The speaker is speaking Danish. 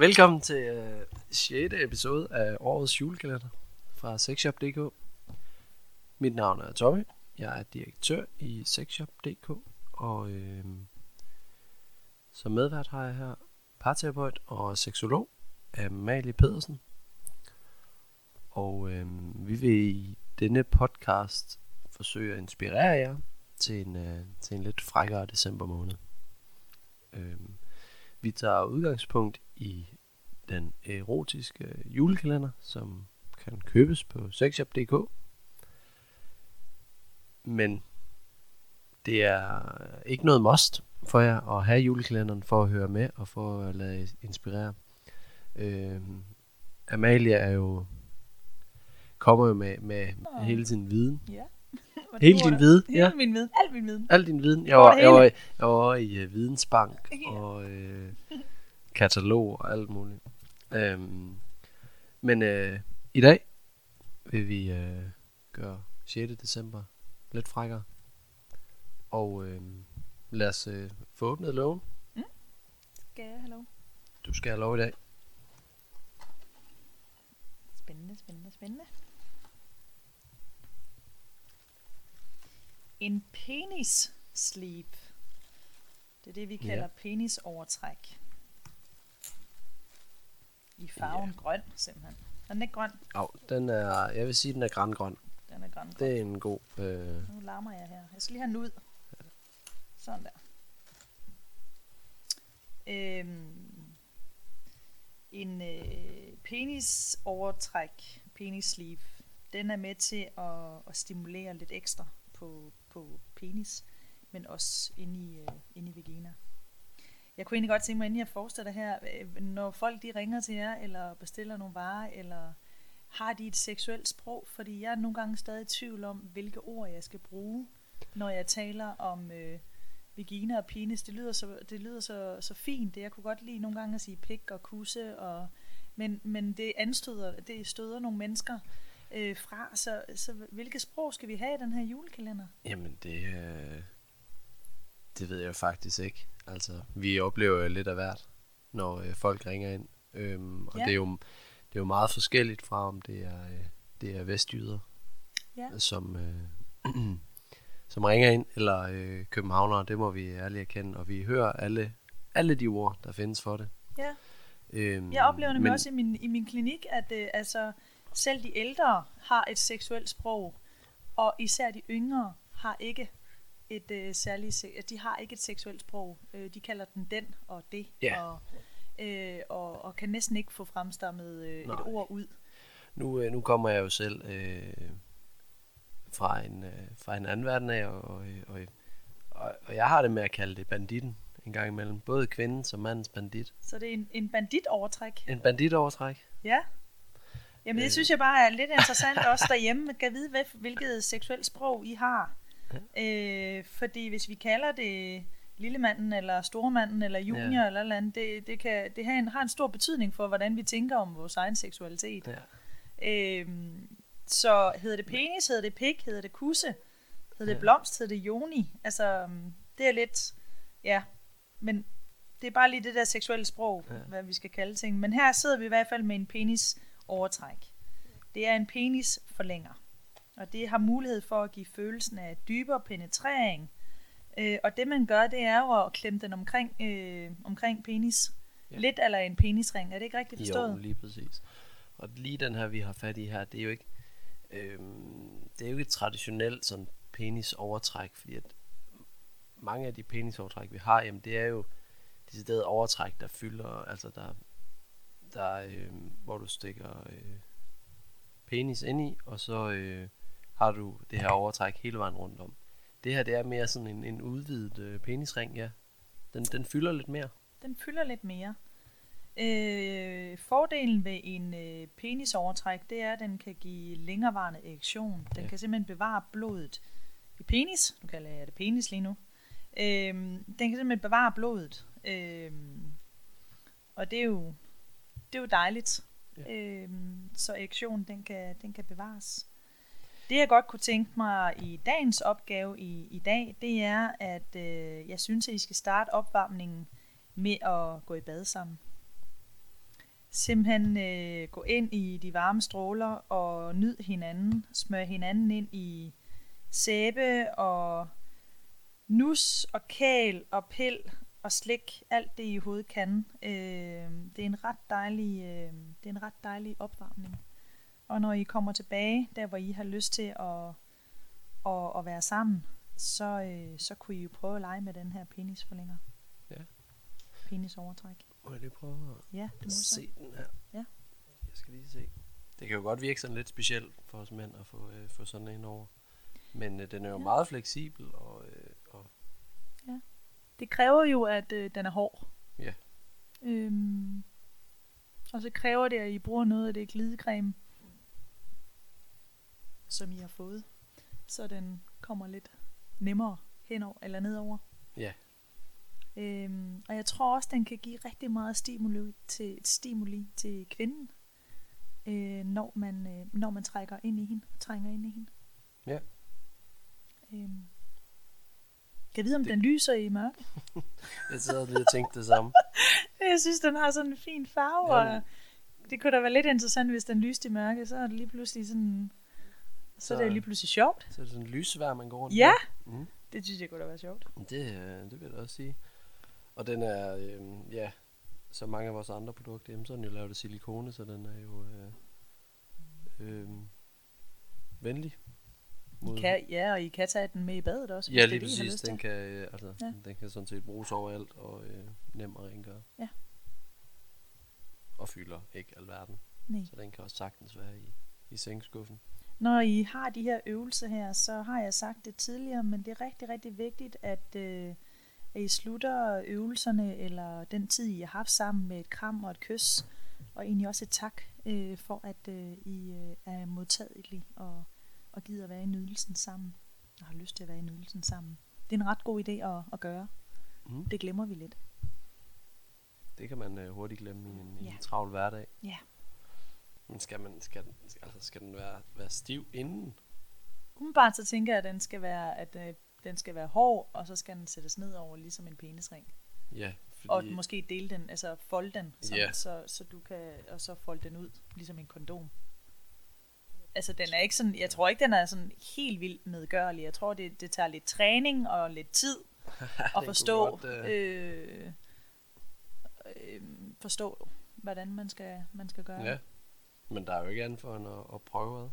Velkommen til øh, 6. episode af årets julekalender fra sexshop.dk. Mit navn er Tommy. Jeg er direktør i sexshop.dk og øh, som medvært har jeg her parterapeut og seksolog Amalie Pedersen. Og øh, vi vil i denne podcast forsøge at inspirere jer til en, øh, til en lidt frækkere december måned. Øh, vi tager udgangspunkt i den erotiske julekalender, som kan købes på sexshop.dk. Men det er ikke noget must for jer at have julekalenderen for at høre med og for at lade inspirere. Øh, Amalie er jo kommer jo med, med Åh. hele sin viden. Ja. Hele din viden, Hele ja. min viden. Al min viden. Al din viden. Jeg var, jeg var, jeg var i uh, vidensbank Ja. og øh, katalog og alt muligt. Øhm, men øh, i dag vil vi øh, gøre 6. december lidt frækkere. Og øh, lad os øh, få åbnet lågen. Skal jeg have lov? Du skal have lov i dag. Spændende, spændende, spændende. En penis sleeve. Det er det, vi kalder ja. penisovertræk. I farven ja. grøn, simpelthen. Er den ikke grøn? Oh, den er, jeg vil sige, den er grængrøn. Den er grøn. Det er en god... Øh, Nu larmer jeg her. Jeg skal lige have den ud. Sådan der. Øhm, en øh, penis overtræk, penis sleeve, den er med til at, at stimulere lidt ekstra på, på penis, men også inde i, øh, inde i vagina. Jeg kunne egentlig godt tænke mig, inden jeg fortsætter her, øh, når folk de ringer til jer, eller bestiller nogle varer, eller har de et seksuelt sprog? Fordi jeg er nogle gange stadig i tvivl om, hvilke ord jeg skal bruge, når jeg taler om øh, vagina og penis. Det lyder, så, det lyder så, så fint. Det, jeg kunne godt lide nogle gange at sige pik og kusse, og, men, men det anstøder, det støder nogle mennesker øh, fra. Så, så hvilket sprog skal vi have i den her julekalender? Jamen det, øh, det ved jeg faktisk ikke. Altså, vi oplever jo lidt af hvert, når øh, folk ringer ind. Øhm, og Ja. det, er jo, det er jo meget forskelligt fra, om det er, øh, det er vestjyder, Ja. som, øh, som ringer ind, eller øh, københavnere, det må vi ærligt erkende. Og vi hører alle, alle de ord, der findes for det. Ja. Øhm, Jeg oplever nemlig men- også i min, i min klinik, at øh, altså, selv de ældre har et seksuelt sprog, og især de yngre har ikke et øh, særligt, se- de har ikke et seksuelt sprog. Øh, de kalder den den og det, Ja. og, øh, og, og kan næsten ikke få fremstammet øh, et ord ud. Nu, øh, nu kommer jeg jo selv øh, fra, en, øh, fra en anden verden af, og, og, og, og, og jeg har det med at kalde det banditten en gang imellem. Både kvindens og mandens bandit. Så det er en, en banditovertræk. En banditovertræk. Ja. Jamen det Øh. synes jeg bare er lidt interessant også derhjemme, kan vide, hvad, hvilket seksuelt sprog I har. Øh, fordi hvis vi kalder det lillemanden, eller stormanden, eller junior, Ja. eller eller andet, det, det, kan, det har, en, har en stor betydning for, hvordan vi tænker om vores egen seksualitet. Ja. Øh, så hedder det penis, hedder det pik, hedder det kusse, hedder det Ja. blomst, hedder det joni. Altså, øhm, det er lidt, ja, men det er bare lige det der seksuelle sprog, ja. hvad vi skal kalde ting. Men her sidder vi i hvert fald med en penis overtræk. Det er en penis forlænger. Og det har mulighed for at give følelsen af dybere penetrering. Øh, og det man gør, det er jo at klemme den omkring, øh, omkring penis. Ja. Lidt eller en penisring. Er det ikke rigtigt forstået? Jo, lige præcis. Og lige den her, vi har fat i her, det er jo ikke, øhm, det er jo ikke et traditionelt sådan penisovertræk, fordi at mange af de penisovertræk, vi har, jamen det er jo decideret overtræk, der fylder, altså der, der øhm, hvor du stikker øh, penis ind i, og så øh, har du det her overtræk hele vejen rundt om. Det her, det er mere sådan en, en udvidet øh, penisring, ja. Den, den fylder lidt mere. Den fylder lidt mere. Øh, fordelen ved en øh, penisovertræk, det er, at den kan give længerevarende erektion. Den Ja. kan simpelthen bevare blodet i penis. Nu kalder jeg det penis lige nu. Øh, den kan simpelthen bevare blodet. Øh, og det er jo, det er jo dejligt. Ja. Øh, så erektionen, den kan, den kan bevares. Det jeg godt kunne tænke mig i dagens opgave i, i dag, det er, at øh, jeg synes, at I skal starte opvarmningen med at gå i bad sammen. simpelthen øh, gå ind i de varme stråler og nyd hinanden, smør hinanden ind i sæbe og nus og kæl og pil og slik, alt det i hovedet kan. Øh, det er en ret dejlig, øh, det er en ret dejlig opvarmning. Og når I kommer tilbage, der hvor I har lyst til at, at, at være sammen, så, øh, så kunne I jo prøve at lege med den her penisforlænger. Ja. Penisovertræk. Må jeg lige prøve Ja, det at må så. se den her? Ja. Jeg skal lige se. Det kan jo godt virke sådan lidt specielt for os mænd at få, øh, få sådan en over. Men øh, den er jo Ja. ja. meget fleksibel, og, øh, og Det kræver jo, at øh, den er hård. Ja. Øhm, og så kræver det, at I bruger noget af det glidecreme, som I har fået. Så den kommer lidt nemmere henover eller nedover. ja, Øhm, og jeg tror også, den kan give rigtig meget stimuli til, stimuli til kvinden, øh, når, man, øh, når man trækker ind i hende, trænger ind i hende. Ja. Øhm, kan jeg vide, om Det- den lyser i mørke? jeg sidder lige og tænkte det samme. Jeg synes, den har sådan en fin farve, Jamen. og det kunne da være lidt interessant, hvis den lyste i mørke, så er det lige pludselig sådan... Så, så er det lige pludselig sjovt. Så er det sådan en lysvær, man går rundt Ja, med. Mm. det synes jeg kunne da være sjovt. Det, øh, det vil jeg da også sige. Og den er, øh, ja, som mange af vores andre produkter, jamen, så er den jo lavet af silikone, så den er jo øh, øh, venlig. I kan, ja, og I kan tage den med i badet også, ja, lige er det, præcis. Den kan, øh, altså, ja. den kan sådan set bruges overalt og øh, nem at rengøre. Ja. Og fylder ikke alverden. Nej. Så den kan også sagtens være i, i sengskuffen. Når I har de her øvelser her, så har jeg sagt det tidligere, men det er rigtig, rigtig vigtigt, at, øh, at I slutter øvelserne, eller den tid, I har haft sammen med et kram og et kys, og egentlig også et tak øh, for, at øh, I øh, er modtagelige og, og gider være i nydelsen sammen, og har lyst til at være i nydelsen sammen. Det er en ret god idé at, at gøre. Mm. Det glemmer vi lidt. Det kan man øh, hurtigt glemme i en, i Ja. en travl hverdag. Ja. Men skal, man, skal, den, altså, skal den være, være stiv inden? Umiddelbart så tænker jeg, at den skal være, at, øh, den skal være hård, og så skal den sættes ned over ligesom en penisring. Ja, fordi... Og måske dele den, altså folde den, så, Ja. så, så du kan, og så folde den ud, ligesom en kondom. Altså den er ikke sådan, jeg tror ikke den er sådan helt vildt medgørlig. Jeg tror det, det tager lidt træning og lidt tid at forstå, godt, øh, øh, øh, forstå hvordan man skal, man skal gøre. Ja. Men der er jo ikke andet for end at, at prøve ad.